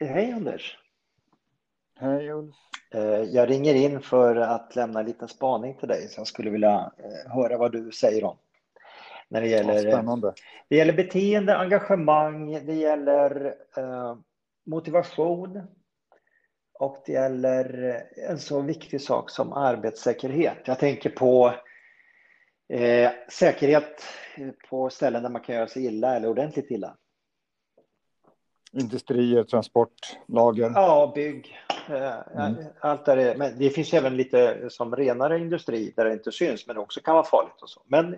Hej Anders! Hej Ulf! Eh, jag ringer in för att lämna en liten spaning till dig så jag skulle vilja eh, höra vad du säger om. När det gäller, spännande. Det gäller beteende, engagemang, det gäller eh, motivation och det gäller en så viktig sak som arbetssäkerhet. Jag tänker på eh, säkerhet på ställen där man kan göra sig illa eller ordentligt illa. Industrier, transport, lager? Ja, bygg. Eh, mm. Allt där det, men det finns även lite som renare industri där det inte syns men det också kan vara farligt och så. Men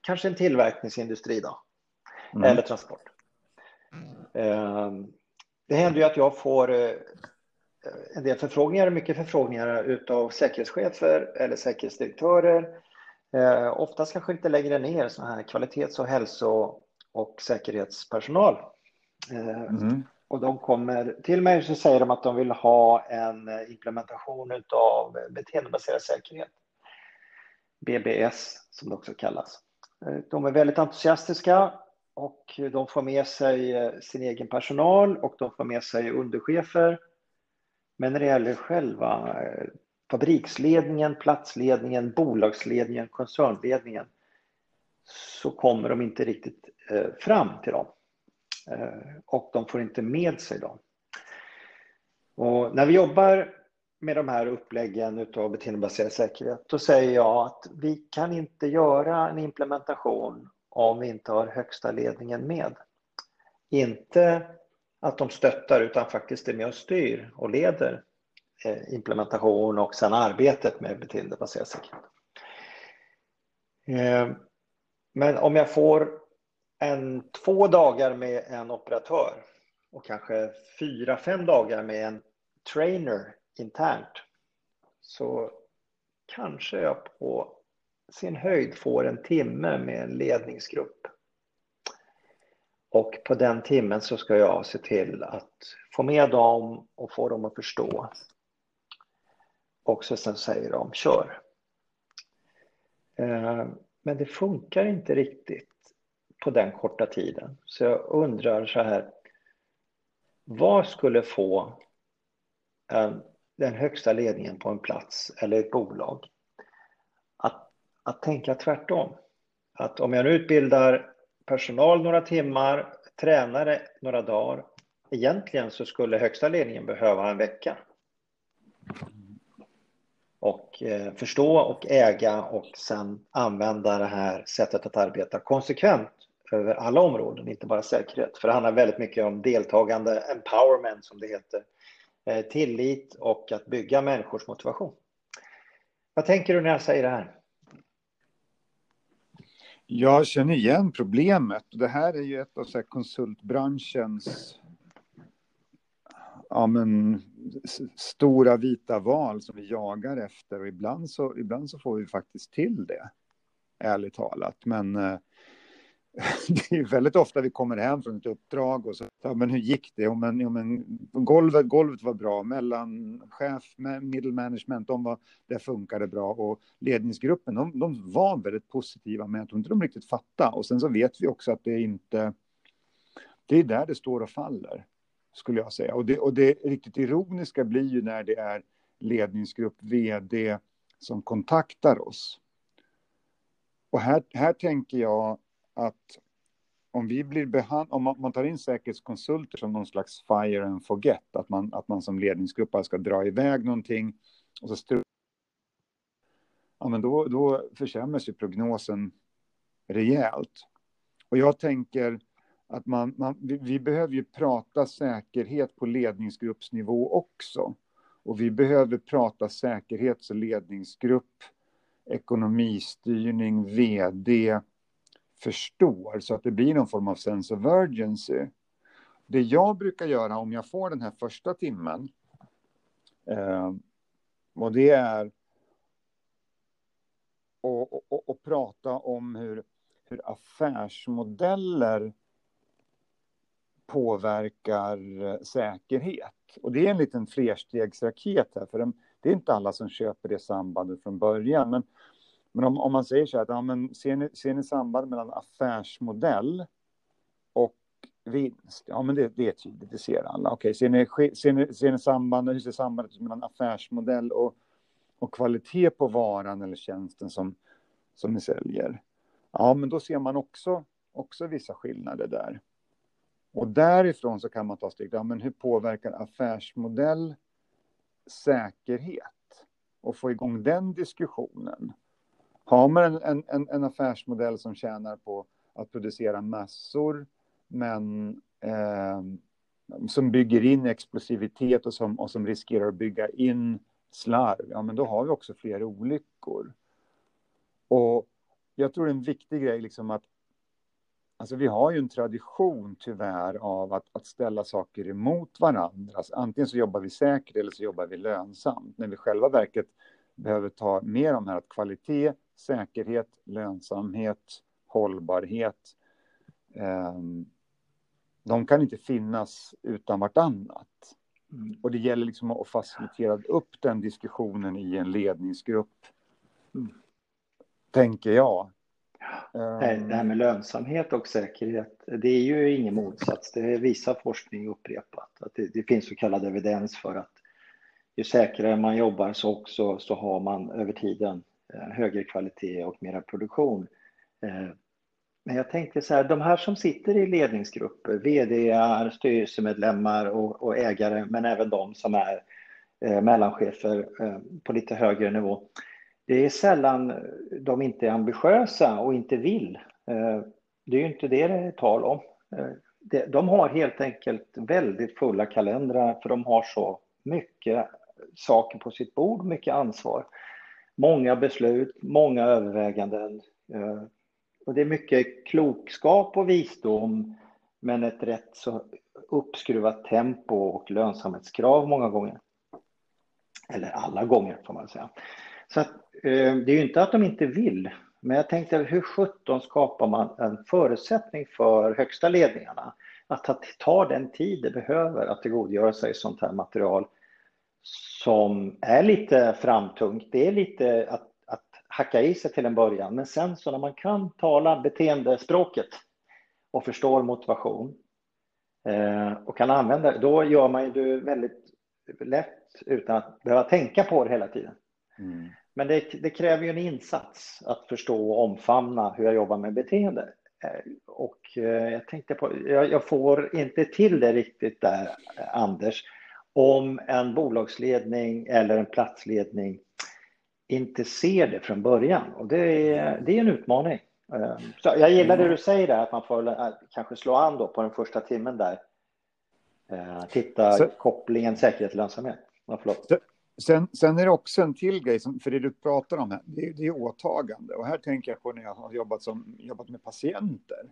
kanske en tillverkningsindustri då. Mm. Eller transport. Mm. Det händer ju att jag får eh, en del förfrågningar, mycket förfrågningar utav säkerhetschefer eller säkerhetsdirektörer. Oftast kanske inte längre ner sådana här kvalitets och hälso och säkerhetspersonal Mm. Och de kommer till mig och säger de att de vill ha en implementation av beteendebaserad säkerhet. BBS som det också kallas. De är väldigt entusiastiska och de får med sig sin egen personal och de får med sig underchefer. Men när det gäller själva fabriksledningen, platsledningen, bolagsledningen, koncernledningen så kommer de inte riktigt fram till dem. Eh, och de får inte med sig dem. Och när vi jobbar med de här uppläggen av beteendebaserad säkerhet, då säger jag att vi kan inte göra en implementation om vi inte har högsta ledningen med. Inte att de stöttar utan faktiskt är med och styr och leder eh, implementation och sen arbetet med beteendebaserad säkerhet. Eh, men om jag får en, två dagar med en operatör och kanske fyra, fem dagar med en trainer internt så kanske jag på sin höjd får en timme med en ledningsgrupp. Och på den timmen så ska jag se till att få med dem och få dem att förstå. Och så sen säger de kör. Eh, men det funkar inte riktigt på den korta tiden. Så jag undrar så här, vad skulle få en, den högsta ledningen på en plats eller ett bolag att, att tänka tvärtom? Att om jag nu utbildar personal några timmar, tränare några dagar, egentligen så skulle högsta ledningen behöva en vecka. Och eh, förstå och äga och sen använda det här sättet att arbeta konsekvent över alla områden, inte bara säkerhet. För det handlar väldigt mycket om deltagande, empowerment som det heter, eh, tillit och att bygga människors motivation. Vad tänker du när jag säger det här? Jag känner igen problemet. Det här är ju ett av så konsultbranschens ja, men, stora vita val som vi jagar efter. Och ibland så, ibland så får vi faktiskt till det, ärligt talat. Men eh, det är väldigt ofta vi kommer hem från ett uppdrag och så, ja, men hur gick det? Ja, men, ja, men, golvet, golvet var bra, mellanchef, middle management, de var, det funkade bra och ledningsgruppen, de, de var väldigt positiva, men jag tror inte de riktigt fattade. Och sen så vet vi också att det är inte, det är där det står och faller, skulle jag säga. Och det, och det riktigt ironiska blir ju när det är ledningsgrupp, vd som kontaktar oss. Och här, här tänker jag att om vi blir behand om man tar in säkerhetskonsulter som någon slags fire and forget, att man, att man som ledningsgrupp bara ska dra iväg någonting och så stru- ja, men då, då försämras ju prognosen rejält. Och jag tänker att man, man vi, vi, behöver ju prata säkerhet på ledningsgruppsnivå också. Och vi behöver prata säkerhets och ledningsgrupp, ekonomistyrning, vd, förstår så att det blir någon form av sense of urgency. Det jag brukar göra om jag får den här första timmen eh, och det är och, och, och, prata om hur, hur affärsmodeller påverkar eh, säkerhet. Och det är en liten flerstegsraket här, för det är inte alla som köper det sambandet från början. Men men om, om man säger så här, att, ja, men ser, ni, ser ni samband mellan affärsmodell och vinst. Ja, men det, det är tydligt, det ser alla. Okej, ser ni, ser ni, ser ni samband, hur ser sambandet mellan affärsmodell och, och kvalitet på varan eller tjänsten som, som ni säljer? Ja, men då ser man också, också vissa skillnader där. Och därifrån så kan man ta steg, ja, men hur påverkar affärsmodell säkerhet? Och få igång den diskussionen. Har man en, en, en affärsmodell som tjänar på att producera massor, men eh, som bygger in explosivitet och som, och som riskerar att bygga in slarv, ja men då har vi också fler olyckor. Och jag tror en viktig grej liksom att Alltså vi har ju en tradition tyvärr av att, att ställa saker emot varandra. Alltså antingen så jobbar vi säkert eller så jobbar vi lönsamt. När vi själva verket behöver ta mer om här att kvalitet, säkerhet, lönsamhet, hållbarhet. Eh, de kan inte finnas utan vartannat. Mm. Och det gäller liksom att facilitera upp den diskussionen i en ledningsgrupp. Mm. Tänker jag. Det här med lönsamhet och säkerhet, det är ju ingen motsats. Det visar forskning upprepat. Att det, det, finns så kallad evidens för att ju säkrare man jobbar så, också, så har man över tiden Eh, högre kvalitet och mera produktion. Eh, men jag tänkte så här, de här som sitter i ledningsgrupper, vd, styrelsemedlemmar och, och ägare, men även de som är eh, mellanchefer eh, på lite högre nivå. Det är sällan de inte är ambitiösa och inte vill. Eh, det är ju inte det det är tal om. Eh, de har helt enkelt väldigt fulla kalendrar för de har så mycket saker på sitt bord, mycket ansvar. Många beslut, många överväganden. Eh, och det är mycket klokskap och visdom men ett rätt så uppskruvat tempo och lönsamhetskrav många gånger. Eller alla gånger får man säga. Så att, eh, det är ju inte att de inte vill, men jag tänkte hur sjutton skapar man en förutsättning för högsta ledningarna att ta den tid det behöver att tillgodogöra sig sånt här material som är lite framtungt. Det är lite att, att hacka i sig till en början, men sen så när man kan tala beteendespråket och förstår motivation eh, och kan använda det, då gör man det väldigt lätt utan att behöva tänka på det hela tiden. Mm. Men det, det, kräver ju en insats att förstå och omfamna hur jag jobbar med beteende. Eh, och eh, jag tänkte på, jag, jag får inte till det riktigt där, Anders, om en bolagsledning eller en platsledning inte ser det från början. Och det är, det är en utmaning. Eh, så jag gillar det du säger där, att man får kanske slå an då på den första timmen där. Titta så, kopplingen säkerhet-lönsamhet. Ja, Sen, sen, är det också en till grej, som, för det du pratar om här, det, det, är åtagande. Och här tänker jag på när jag har jobbat, som, jobbat med patienter.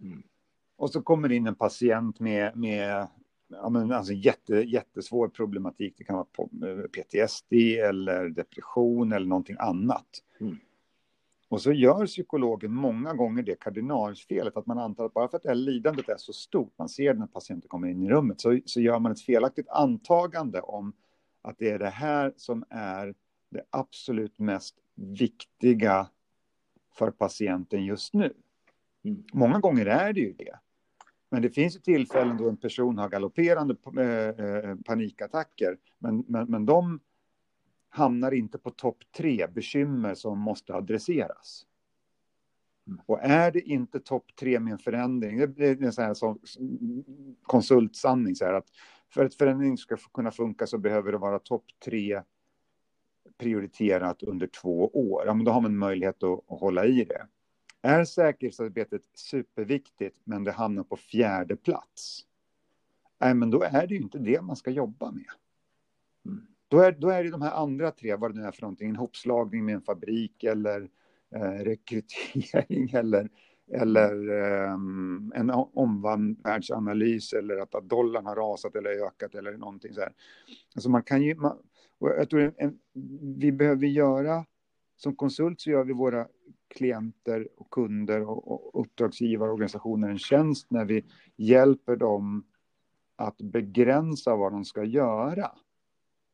Mm. Och så kommer in en patient med, med ja, men alltså jätte, jättesvår problematik. Det kan vara PTSD eller depression eller någonting annat. Mm. Och så gör psykologen många gånger det kardinalsfelet att man antar att bara för att det här lidandet är så stort, man ser när patienten kommer in i rummet, så, så gör man ett felaktigt antagande om att det är det här som är det absolut mest viktiga för patienten just nu. Mm. Många gånger är det ju det. Men det finns ju tillfällen då en person har galopperande eh, eh, panikattacker, men, men, men de hamnar inte på topp tre bekymmer som måste adresseras. Mm. Och är det inte topp tre med en förändring, det är en sån här som konsultsanning, så här att för att förändring ska kunna funka så behöver det vara topp tre prioriterat under två år. Ja, men då har man möjlighet att, att hålla i det. Är säkerhetsarbetet superviktigt, men det hamnar på fjärde plats? Nej, men då är det ju inte det man ska jobba med. Mm. Då, är, då är det de här andra tre, vad det nu är för någonting, en hopslagning med en fabrik eller eh, rekrytering eller eller um, en omvärldsanalys eller att, att dollarn har rasat eller ökat eller någonting så här. Alltså man kan ju, man, jag tror en, vi behöver göra, som konsult så gör vi våra klienter och kunder och, och uppdragsgivare och organisationer en tjänst när vi hjälper dem att begränsa vad de ska göra.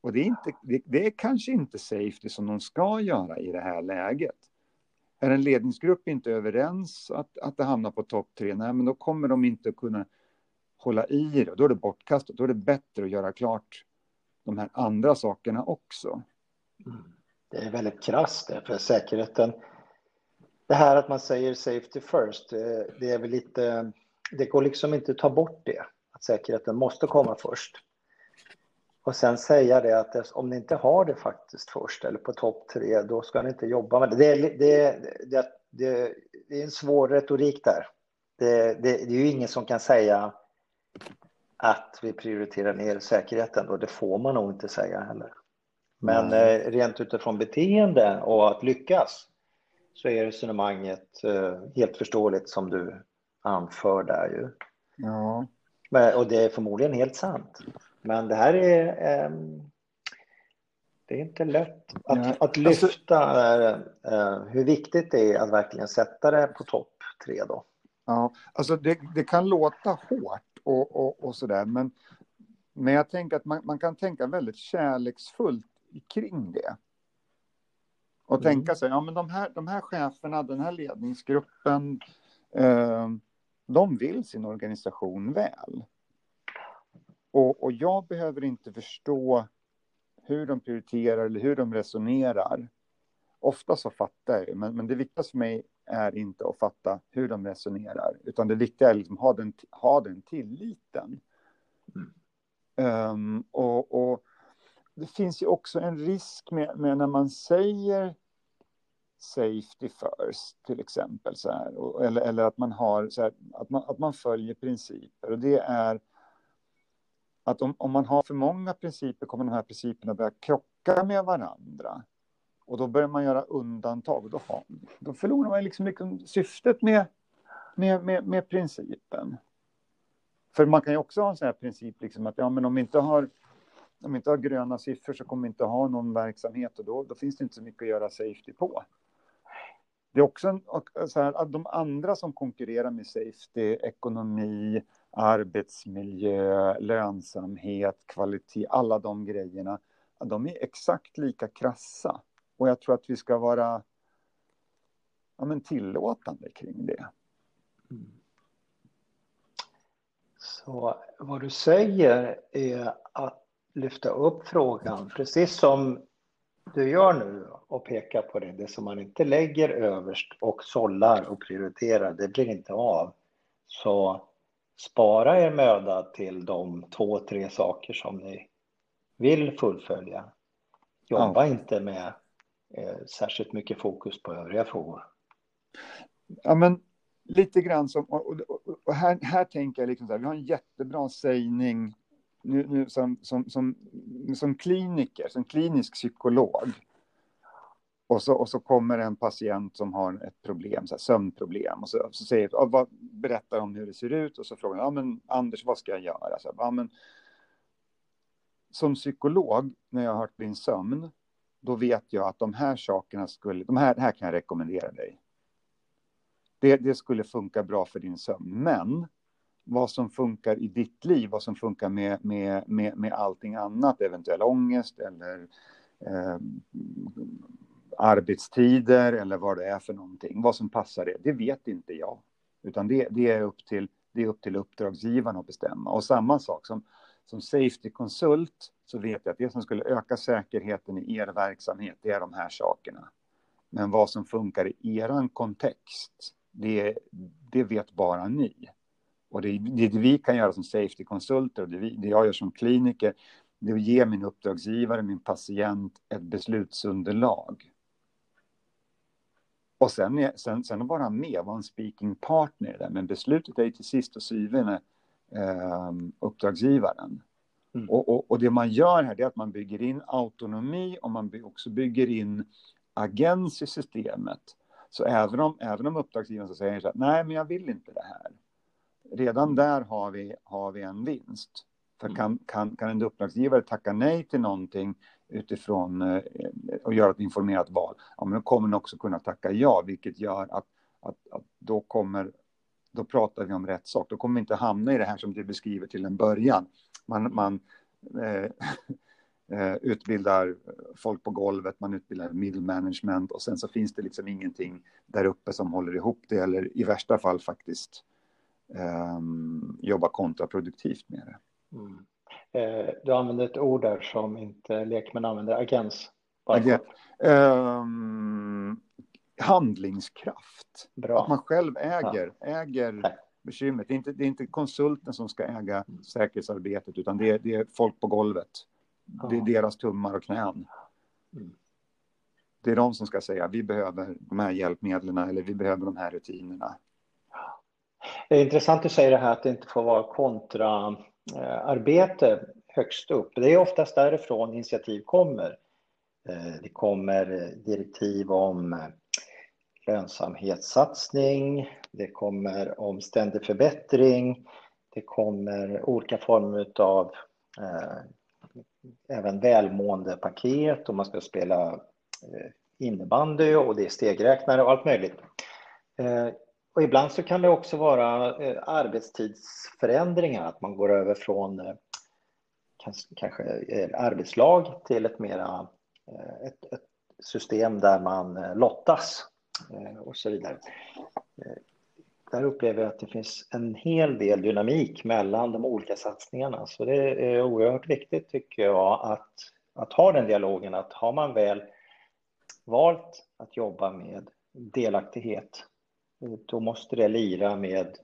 Och det är, inte, det, det är kanske inte safety som de ska göra i det här läget. Är en ledningsgrupp inte överens att, att det hamnar på topp tre, nej, men då kommer de inte kunna hålla i det. Då är det bortkastat. Då är det bättre att göra klart de här andra sakerna också. Mm. Det är väldigt krasst för säkerheten. Det här att man säger safety first, det är väl lite, det går liksom inte att ta bort det, att säkerheten måste komma först. Och sen säga det att om ni inte har det faktiskt först eller på topp tre, då ska ni inte jobba med det. Det är, det, det, det, det är en svår retorik där. Det, det, det, är ju ingen som kan säga att vi prioriterar ner säkerheten och det får man nog inte säga heller. Men mm. eh, rent utifrån beteende och att lyckas så är resonemanget eh, helt förståeligt som du anför där ju. Ja. Men, och det är förmodligen helt sant. Men det här är eh, det är inte lätt att, ja. att alltså- lyfta eh, hur viktigt det är att verkligen sätta det på topp tre då. Ja, alltså det, det kan låta hårt och, och, och sådär, men, men jag tänker att man, man kan tänka väldigt kärleksfullt kring det. Och mm. tänka sig, ja men de här, de här cheferna, den här ledningsgruppen, eh, de vill sin organisation väl. Och, och jag behöver inte förstå hur de prioriterar eller hur de resonerar. Ofta så fattar jag, men, men det viktigaste för mig är inte att fatta hur de resonerar, utan det viktiga är liksom ha den, ha den tilliten. Mm. Um, och, och, det finns ju också en risk med, med när man säger safety first, till exempel, så här, och, eller, eller att man har så här, att man, att man följer principer. Och det är att om, om man har för många principer kommer de här principerna börja krocka med varandra. Och då börjar man göra undantag. Och då, har, då förlorar man liksom, liksom syftet med, med, med, med, principen. För man kan ju också ha en sån här princip liksom att ja, men om vi inte har om vi inte har gröna siffror så kommer vi inte ha någon verksamhet och då, då finns det inte så mycket att göra safety på. Det är också en, så här, att de andra som konkurrerar med safety, ekonomi, arbetsmiljö, lönsamhet, kvalitet, alla de grejerna, de är exakt lika krassa. Och jag tror att vi ska vara ja, men tillåtande kring det. Mm. Så vad du säger är att lyfta upp frågan, precis som du gör nu och pekar på det, det som man inte lägger överst och sållar och prioriterar, det blir inte av. Så spara er möda till de två, tre saker som ni vill fullfölja. Jobba ja. inte med eh, särskilt mycket fokus på övriga frågor. Ja, men lite grann som, och, och, och här, här tänker jag liksom så här, vi har en jättebra sägning nu, nu som, som, som, som kliniker, som klinisk psykolog. Och så, och så kommer en patient som har ett problem, så här, sömnproblem. Och så, så säger, vad, berättar om hur det ser ut och så frågar ja, men Anders, vad ska jag göra? Så, ja, men, som psykolog, när jag har hört din sömn, då vet jag att de här sakerna skulle, de här, här kan jag rekommendera dig. Det, det skulle funka bra för din sömn, men vad som funkar i ditt liv, vad som funkar med, med, med, med allting annat, eventuell ångest eller eh, arbetstider eller vad det är för någonting, vad som passar det, det vet inte jag. Utan det, det, är, upp till, det är upp till uppdragsgivaren att bestämma. Och samma sak som, som safety-konsult så vet jag att det som skulle öka säkerheten i er verksamhet, det är de här sakerna. Men vad som funkar i er kontext, det, det vet bara ni. Och det, det, vi kan göra som safety-konsulter och det, vi, det jag gör som kliniker, det är att ge min uppdragsgivare, min patient, ett beslutsunderlag. Och sen, sen, sen att vara med, vara en speaking partner där, men beslutet är till sist och syvende eh, uppdragsgivaren. Mm. Och, och, och, det man gör här är att man bygger in autonomi och man by också bygger in agens i systemet. Så även om, även om uppdragsgivaren så säger så här, nej men jag vill inte det här, redan där har vi, har vi en vinst. För mm. kan, kan, kan en uppdragsgivare tacka nej till någonting utifrån eh, och göra ett informerat val, ja, men då kommer den också kunna tacka ja, vilket gör att, att, att då kommer då pratar vi om rätt sak. Då kommer vi inte hamna i det här som du beskriver till en början. Man, man eh, eh, utbildar folk på golvet, man utbildar middle management och sen så finns det liksom ingenting där uppe som håller ihop det eller i värsta fall faktiskt eh, jobba kontraproduktivt med det. Mm. Eh, du använder ett ord där som inte lekmän använder, agens. Agen, um, handlingskraft. Bra. Att man själv äger, ja. äger bekymret. Det är, inte, det är inte konsulten som ska äga mm. säkerhetsarbetet utan det är, det är folk på golvet. Ja. Det är deras tummar och knän. Mm. Det är de som ska säga vi behöver de här hjälpmedlen eller vi behöver de här rutinerna. Det är intressant att du säger det här att det inte får vara kontraarbete eh, högst upp. Det är oftast därifrån initiativ kommer. Eh, det kommer eh, direktiv om lönsamhetssatsning, det kommer om ständig förbättring, det kommer olika former av eh, även välmåendepaket och man ska spela eh, innebandy och det är stegräknare och allt möjligt. Eh, och ibland så kan det också vara eh, arbetstidsförändringar, att man går över från eh, kanske eh, arbetslag till ett mera ett, ett system där man lottas och så vidare. Där upplever jag att det finns en hel del dynamik mellan de olika satsningarna. Så det är oerhört viktigt tycker jag att, att ha den dialogen. Att har man väl valt att jobba med delaktighet, då måste det lira med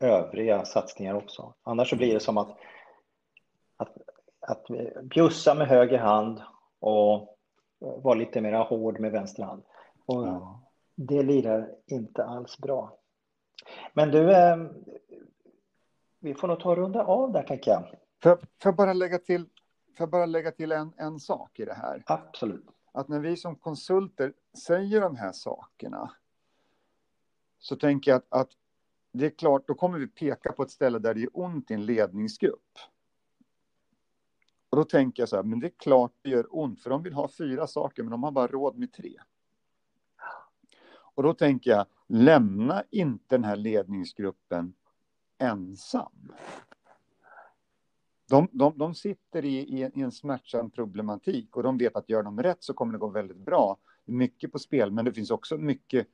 övriga satsningar också. Annars så blir det som att, att, att bjussa med höger hand och vara lite mer hård med vänster hand. Och ja. Det lirar inte alls bra. Men du, eh, vi får nog ta och runda av där tänker jag. Får, får jag bara lägga till, får bara lägga till en, en sak i det här? Absolut. Att när vi som konsulter säger de här sakerna så tänker jag att, att det är klart, då kommer vi peka på ett ställe där det är ont i en ledningsgrupp. Och då tänker jag så här, men det är klart det gör ont, för de vill ha fyra saker, men de har bara råd med tre. Och då tänker jag, lämna inte den här ledningsgruppen ensam. De, de, de sitter i, i, en, i en smärtsam problematik och de vet att gör de rätt så kommer det gå väldigt bra. Mycket på spel, men det finns också mycket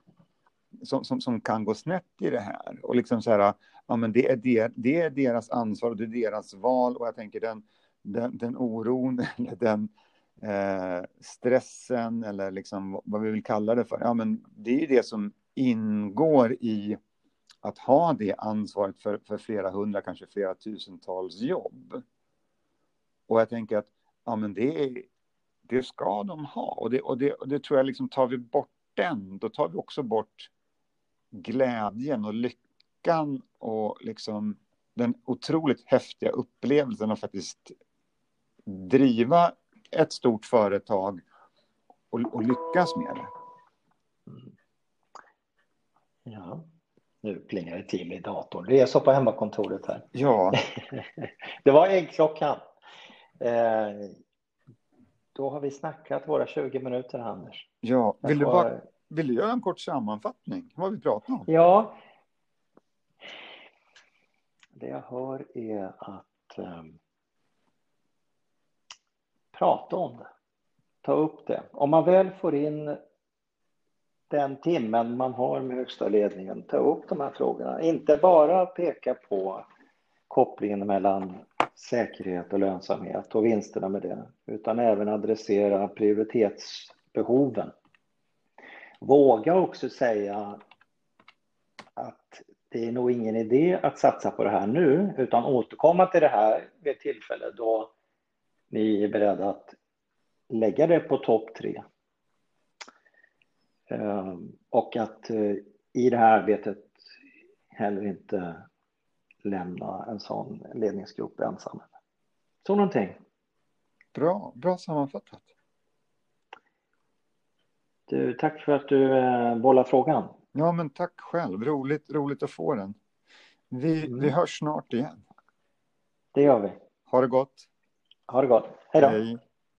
som, som, som kan gå snett i det här. Och liksom så här, ja, men det, är der, det är deras ansvar och det är deras val. Och jag tänker den, den, den oron, eller den, eh, stressen eller liksom vad vi vill kalla det för. Ja, men det är ju det som ingår i att ha det ansvaret för, för flera hundra, kanske flera tusentals jobb. Och jag tänker att ja, men det, är, det ska de ha. Och det, och det, och det tror jag, liksom, tar vi bort den, då tar vi också bort glädjen och lyckan och liksom den otroligt häftiga upplevelsen att faktiskt driva ett stort företag och, och lyckas med det. Ja, nu plingar det till i datorn. Det är så på hemmakontoret här. Ja. det var äggklockan. Eh, då har vi snackat våra 20 minuter, Anders. Ja, vill du, bara, vill du göra en kort sammanfattning? Vad vi pratar om? Ja. Det jag hör är att um, prata om det. Ta upp det. Om man väl får in den timmen man har med högsta ledningen, ta upp de här frågorna. Inte bara peka på kopplingen mellan säkerhet och lönsamhet och vinsterna med det, utan även adressera prioritetsbehoven. Våga också säga att det är nog ingen idé att satsa på det här nu, utan återkomma till det här vid ett tillfälle då ni är beredda att lägga det på topp tre. Ehm, och att eh, i det här arbetet heller inte lämna en sån ledningsgrupp ensam. Så någonting. Bra, bra sammanfattat. Du, tack för att du eh, bollar frågan. Ja, men tack själv. Roligt, roligt att få den. Vi, mm. vi hörs snart igen. Det gör vi. Ha det gott. Ha det gott. Hej då. Hej.